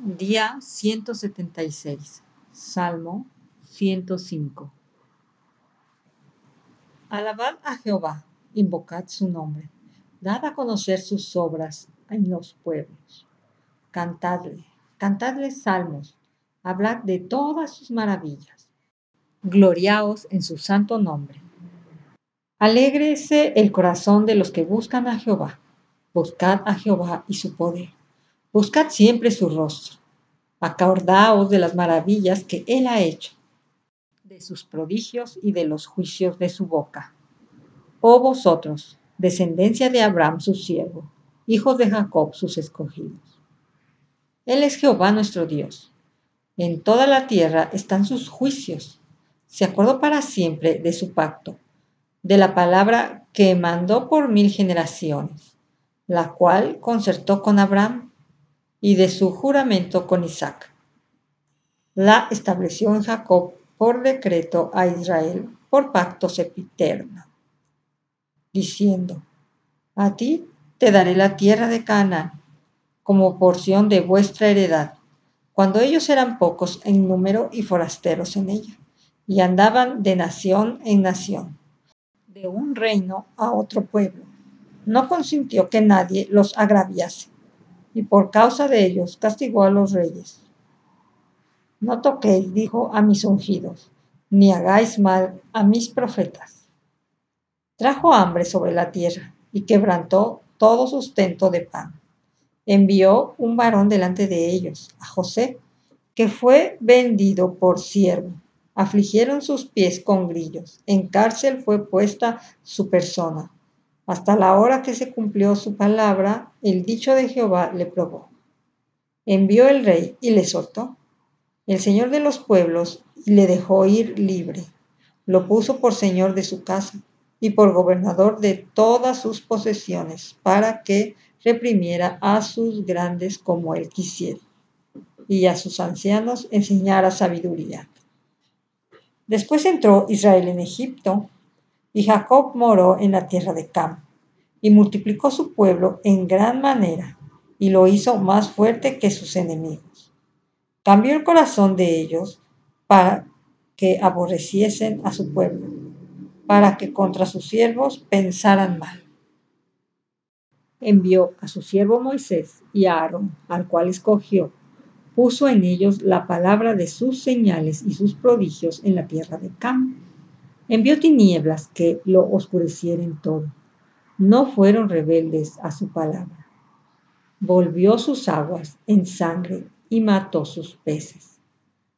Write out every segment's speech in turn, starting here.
Día 176. Salmo 105. Alabad a Jehová, invocad su nombre, dad a conocer sus obras en los pueblos. Cantadle, cantadle salmos, hablad de todas sus maravillas. Gloriaos en su santo nombre. Alégrese el corazón de los que buscan a Jehová. Buscad a Jehová y su poder Buscad siempre su rostro. Acordaos de las maravillas que Él ha hecho, de sus prodigios y de los juicios de su boca. Oh vosotros, descendencia de Abraham su siervo, hijos de Jacob sus escogidos. Él es Jehová nuestro Dios. En toda la tierra están sus juicios. Se acordó para siempre de su pacto, de la palabra que mandó por mil generaciones, la cual concertó con Abraham y de su juramento con Isaac. La estableció en Jacob por decreto a Israel por pacto sepiterno, diciendo, a ti te daré la tierra de Canaán como porción de vuestra heredad, cuando ellos eran pocos en número y forasteros en ella, y andaban de nación en nación, de un reino a otro pueblo. No consintió que nadie los agraviase y por causa de ellos castigó a los reyes. No toquéis, dijo a mis ungidos, ni hagáis mal a mis profetas. Trajo hambre sobre la tierra y quebrantó todo sustento de pan. Envió un varón delante de ellos, a José, que fue vendido por siervo. Afligieron sus pies con grillos. En cárcel fue puesta su persona hasta la hora que se cumplió su palabra, el dicho de Jehová le probó. Envió el rey y le soltó. El señor de los pueblos y le dejó ir libre. Lo puso por señor de su casa y por gobernador de todas sus posesiones, para que reprimiera a sus grandes como él quisiera, y a sus ancianos enseñara sabiduría. Después entró Israel en Egipto y Jacob moró en la tierra de Cam, y multiplicó su pueblo en gran manera, y lo hizo más fuerte que sus enemigos. Cambió el corazón de ellos para que aborreciesen a su pueblo, para que contra sus siervos pensaran mal. Envió a su siervo Moisés y a Aarón, al cual escogió, puso en ellos la palabra de sus señales y sus prodigios en la tierra de Cam Envió tinieblas que lo oscurecieren todo. No fueron rebeldes a su palabra. Volvió sus aguas en sangre y mató sus peces.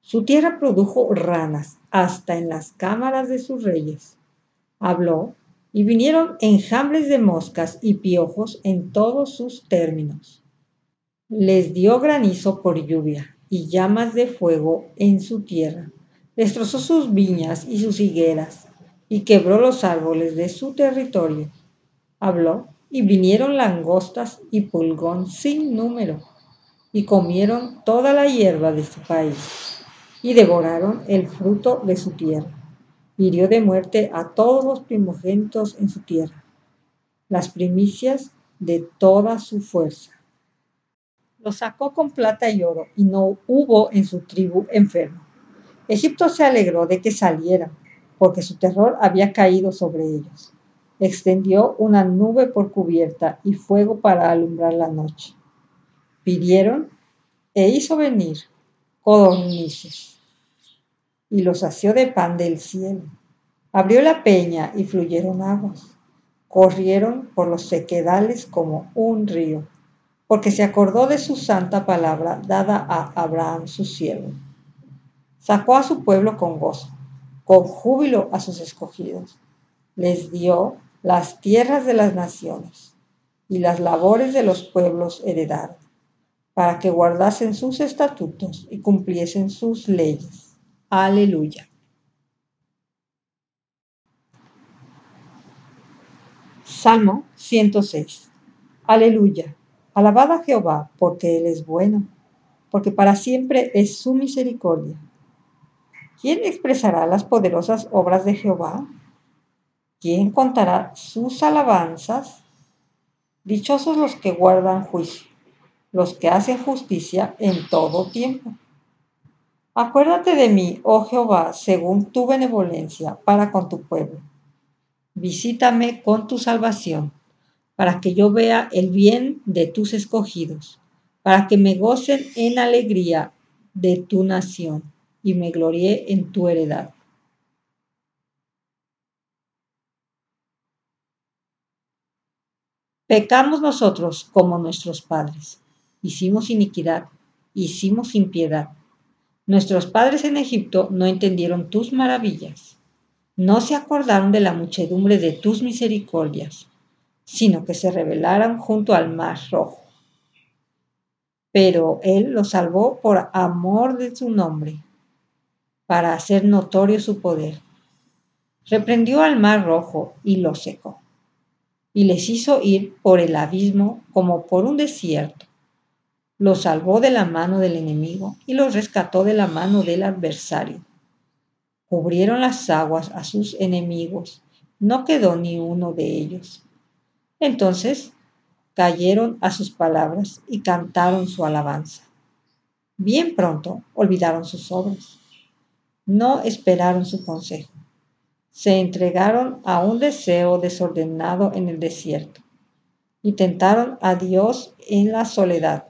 Su tierra produjo ranas hasta en las cámaras de sus reyes. Habló y vinieron enjambres de moscas y piojos en todos sus términos. Les dio granizo por lluvia y llamas de fuego en su tierra destrozó sus viñas y sus higueras, y quebró los árboles de su territorio. Habló, y vinieron langostas y pulgón sin número, y comieron toda la hierba de su país, y devoraron el fruto de su tierra. Hirió de muerte a todos los primogénitos en su tierra, las primicias de toda su fuerza. Los sacó con plata y oro, y no hubo en su tribu enfermo Egipto se alegró de que salieran, porque su terror había caído sobre ellos. Extendió una nube por cubierta y fuego para alumbrar la noche. Pidieron e hizo venir codornices y los sació de pan del cielo. Abrió la peña y fluyeron aguas. Corrieron por los sequedales como un río, porque se acordó de su santa palabra dada a Abraham su siervo Sacó a su pueblo con gozo, con júbilo a sus escogidos. Les dio las tierras de las naciones y las labores de los pueblos heredaron, para que guardasen sus estatutos y cumpliesen sus leyes. Aleluya. Salmo 106. Aleluya. Alabad a Jehová, porque Él es bueno, porque para siempre es su misericordia ¿Quién expresará las poderosas obras de Jehová? ¿Quién contará sus alabanzas? Dichosos los que guardan juicio, los que hacen justicia en todo tiempo. Acuérdate de mí, oh Jehová, según tu benevolencia para con tu pueblo. Visítame con tu salvación, para que yo vea el bien de tus escogidos, para que me gocen en alegría de tu nación y me glorié en tu heredad. Pecamos nosotros como nuestros padres. Hicimos iniquidad, hicimos impiedad. Nuestros padres en Egipto no entendieron tus maravillas. No se acordaron de la muchedumbre de tus misericordias, sino que se rebelaron junto al mar rojo. Pero Él los salvó por amor de su nombre, para hacer notorio su poder. Reprendió al mar rojo y lo secó y les hizo ir por el abismo como por un desierto. Los salvó de la mano del enemigo y los rescató de la mano del adversario. Cubrieron las aguas a sus enemigos, no quedó ni uno de ellos. Entonces cayeron a sus palabras y cantaron su alabanza. Bien pronto olvidaron sus obras. No esperaron su consejo se entregaron a un deseo desordenado en el desierto y tentaron a Dios en la soledad.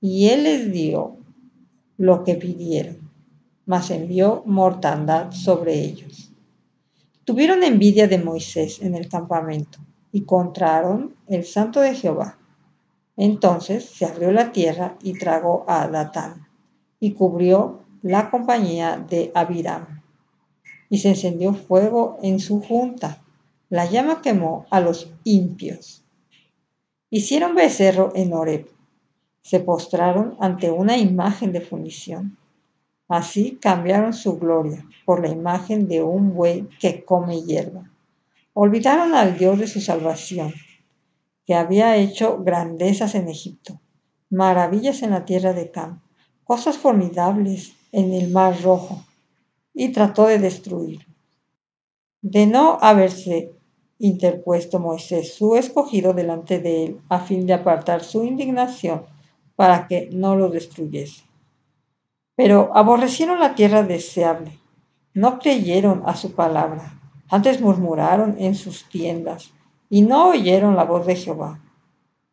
Y Él les dio lo que pidieron, mas envió mortandad sobre ellos. Tuvieron envidia de Moisés en el campamento y contraron el santo de Jehová. Entonces se abrió la tierra y tragó a Datán y cubrió la compañía de Abiram y se encendió fuego en su junta. La llama quemó a los impios. Hicieron becerro en Oreb. Se postraron ante una imagen de fundición. Así cambiaron su gloria por la imagen de un buey que come hierba. Olvidaron al Dios de su salvación, que había hecho grandezas en Egipto, maravillas en la tierra de Cam, cosas formidables en el mar rojo y trató de destruir. De no haberse interpuesto Moisés, su escogido, delante de él, a fin de apartar su indignación para que no lo destruyese. Pero aborrecieron la tierra deseable, no creyeron a su palabra, antes murmuraron en sus tiendas y no oyeron la voz de Jehová.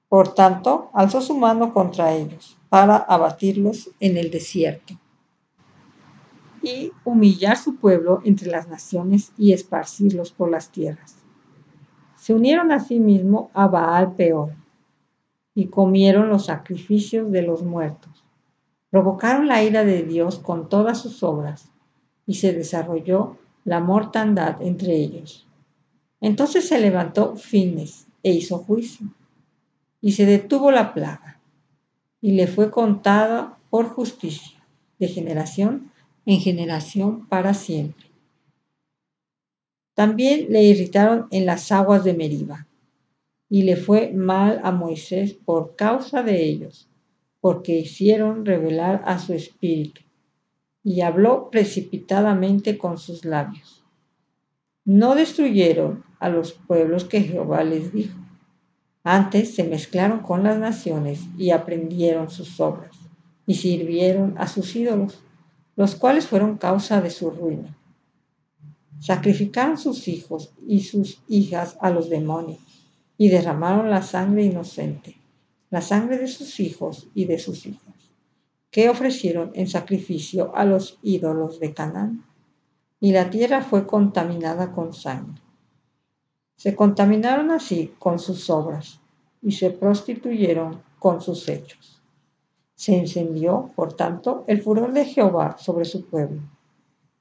Por tanto, alzó su mano contra ellos para abatirlos en el desierto y humillar su pueblo entre las naciones y esparcirlos por las tierras. Se unieron asimismo a Baal Peor y comieron los sacrificios de los muertos. Provocaron la ira de Dios con todas sus obras y se desarrolló la mortandad entre ellos. Entonces se levantó Fines e hizo juicio y se detuvo la plaga y le fue contada por justicia de generación en generación para siempre. También le irritaron en las aguas de Meriba, y le fue mal a Moisés por causa de ellos, porque hicieron revelar a su espíritu, y habló precipitadamente con sus labios. No destruyeron a los pueblos que Jehová les dijo. Antes se mezclaron con las naciones y aprendieron sus obras, y sirvieron a sus ídolos los cuales fueron causa de su ruina. Sacrificaron sus hijos y sus hijas a los demonios y derramaron la sangre inocente, la sangre de sus hijos y de sus hijas, que ofrecieron en sacrificio a los ídolos de Canaán. Y la tierra fue contaminada con sangre. Se contaminaron así con sus obras y se prostituyeron con sus hechos. Se encendió, por tanto, el furor de Jehová sobre su pueblo,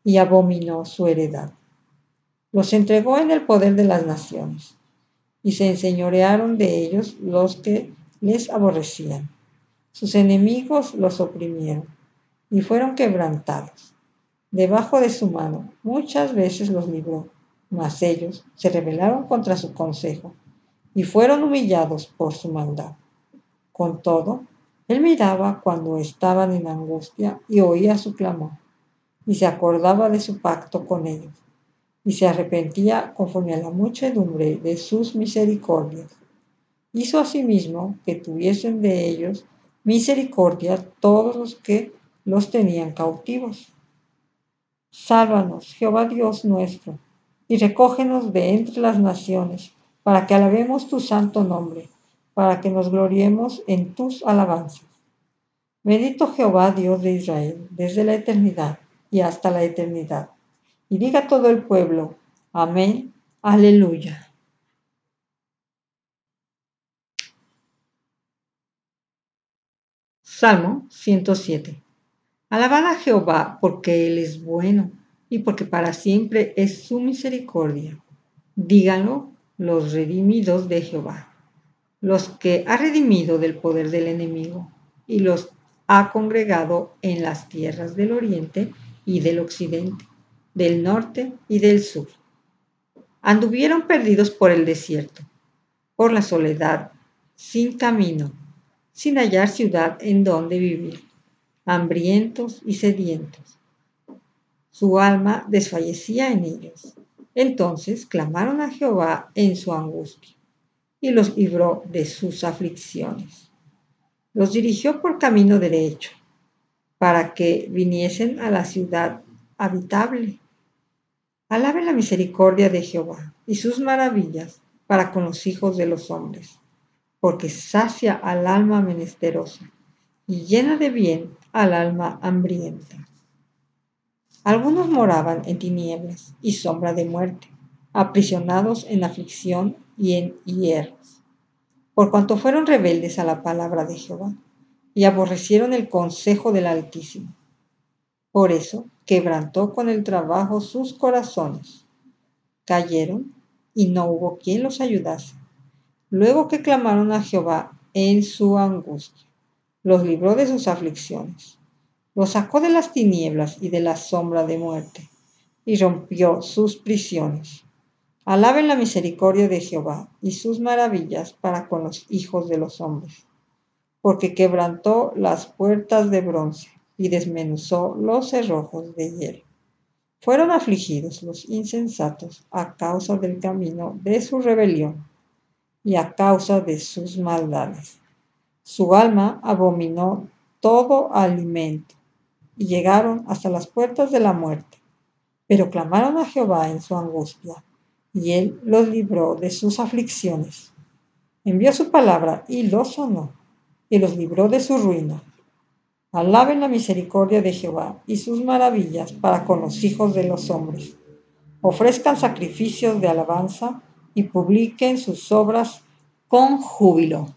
y abominó su heredad. Los entregó en el poder de las naciones, y se enseñorearon de ellos los que les aborrecían. Sus enemigos los oprimieron, y fueron quebrantados. Debajo de su mano muchas veces los libró, mas ellos se rebelaron contra su consejo, y fueron humillados por su maldad. Con todo, él miraba cuando estaban en angustia y oía su clamor, y se acordaba de su pacto con ellos, y se arrepentía conforme a la muchedumbre de sus misericordias. Hizo asimismo que tuviesen de ellos misericordia todos los que los tenían cautivos. Sálvanos, Jehová Dios nuestro, y recógenos de entre las naciones, para que alabemos tu santo nombre, para que nos gloriemos en tus alabanzas. Bendito Jehová Dios de Israel, desde la eternidad y hasta la eternidad. Y diga todo el pueblo, amén, aleluya. Salmo 107. Alabad a Jehová porque Él es bueno y porque para siempre es su misericordia. Díganlo los redimidos de Jehová, los que ha redimido del poder del enemigo y los ha congregado en las tierras del oriente y del occidente, del norte y del sur. Anduvieron perdidos por el desierto, por la soledad, sin camino, sin hallar ciudad en donde vivir, hambrientos y sedientos. Su alma desfallecía en ellos. Entonces clamaron a Jehová en su angustia y los libró de sus aflicciones los dirigió por camino derecho, para que viniesen a la ciudad habitable. Alabe la misericordia de Jehová y sus maravillas para con los hijos de los hombres, porque sacia al alma menesterosa y llena de bien al alma hambrienta. Algunos moraban en tinieblas y sombra de muerte, aprisionados en aflicción y en hierros por cuanto fueron rebeldes a la palabra de Jehová y aborrecieron el consejo del Altísimo. Por eso quebrantó con el trabajo sus corazones. Cayeron y no hubo quien los ayudase. Luego que clamaron a Jehová en su angustia, los libró de sus aflicciones, los sacó de las tinieblas y de la sombra de muerte, y rompió sus prisiones. Alaben la misericordia de Jehová y sus maravillas para con los hijos de los hombres, porque quebrantó las puertas de bronce y desmenuzó los cerrojos de hielo. Fueron afligidos los insensatos a causa del camino de su rebelión y a causa de sus maldades. Su alma abominó todo alimento y llegaron hasta las puertas de la muerte, pero clamaron a Jehová en su angustia y él los libró de sus aflicciones. Envió su palabra y los sonó, y los libró de su ruina. Alaben la misericordia de Jehová y sus maravillas para con los hijos de los hombres. Ofrezcan sacrificios de alabanza y publiquen sus obras con júbilo.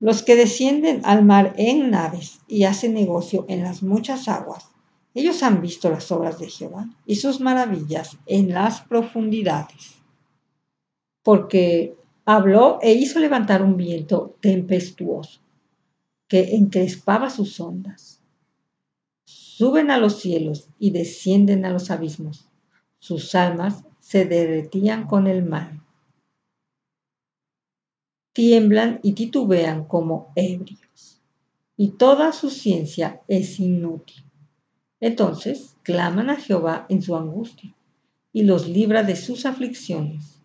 Los que descienden al mar en naves y hacen negocio en las muchas aguas ellos han visto las obras de Jehová y sus maravillas en las profundidades. Porque habló e hizo levantar un viento tempestuoso que encrespaba sus ondas. Suben a los cielos y descienden a los abismos. Sus almas se derretían con el mal. Tiemblan y titubean como ebrios. Y toda su ciencia es inútil. Entonces claman a Jehová en su angustia y los libra de sus aflicciones.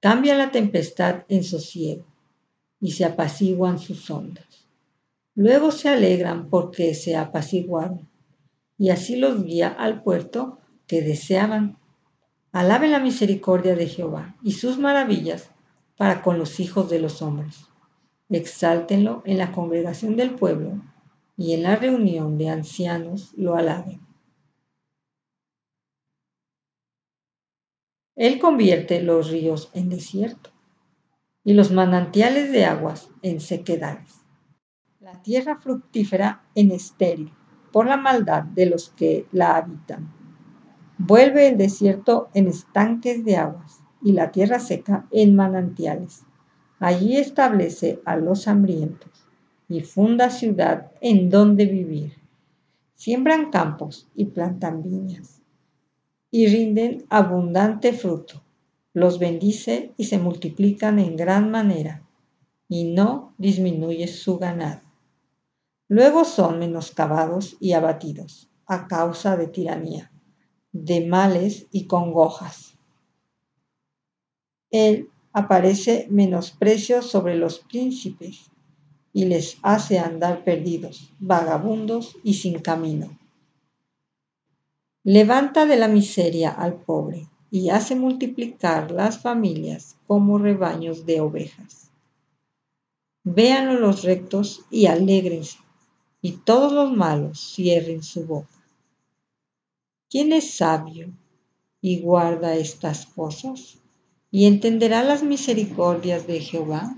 Cambia la tempestad en sosiego y se apaciguan sus ondas. Luego se alegran porque se apaciguaron y así los guía al puerto que deseaban. Alaben la misericordia de Jehová y sus maravillas para con los hijos de los hombres. Exáltenlo en la congregación del pueblo y en la reunión de ancianos lo alaben. Él convierte los ríos en desierto y los manantiales de aguas en sequedades. La tierra fructífera en estéril por la maldad de los que la habitan. Vuelve el desierto en estanques de aguas y la tierra seca en manantiales. Allí establece a los hambrientos y funda ciudad en donde vivir. Siembran campos y plantan viñas y rinden abundante fruto. Los bendice y se multiplican en gran manera y no disminuye su ganado. Luego son menoscabados y abatidos a causa de tiranía, de males y congojas. Él aparece menosprecio sobre los príncipes y les hace andar perdidos, vagabundos y sin camino. Levanta de la miseria al pobre y hace multiplicar las familias como rebaños de ovejas. Véanlo los rectos y alégrense, y todos los malos cierren su boca. ¿Quién es sabio y guarda estas cosas? Y entenderá las misericordias de Jehová.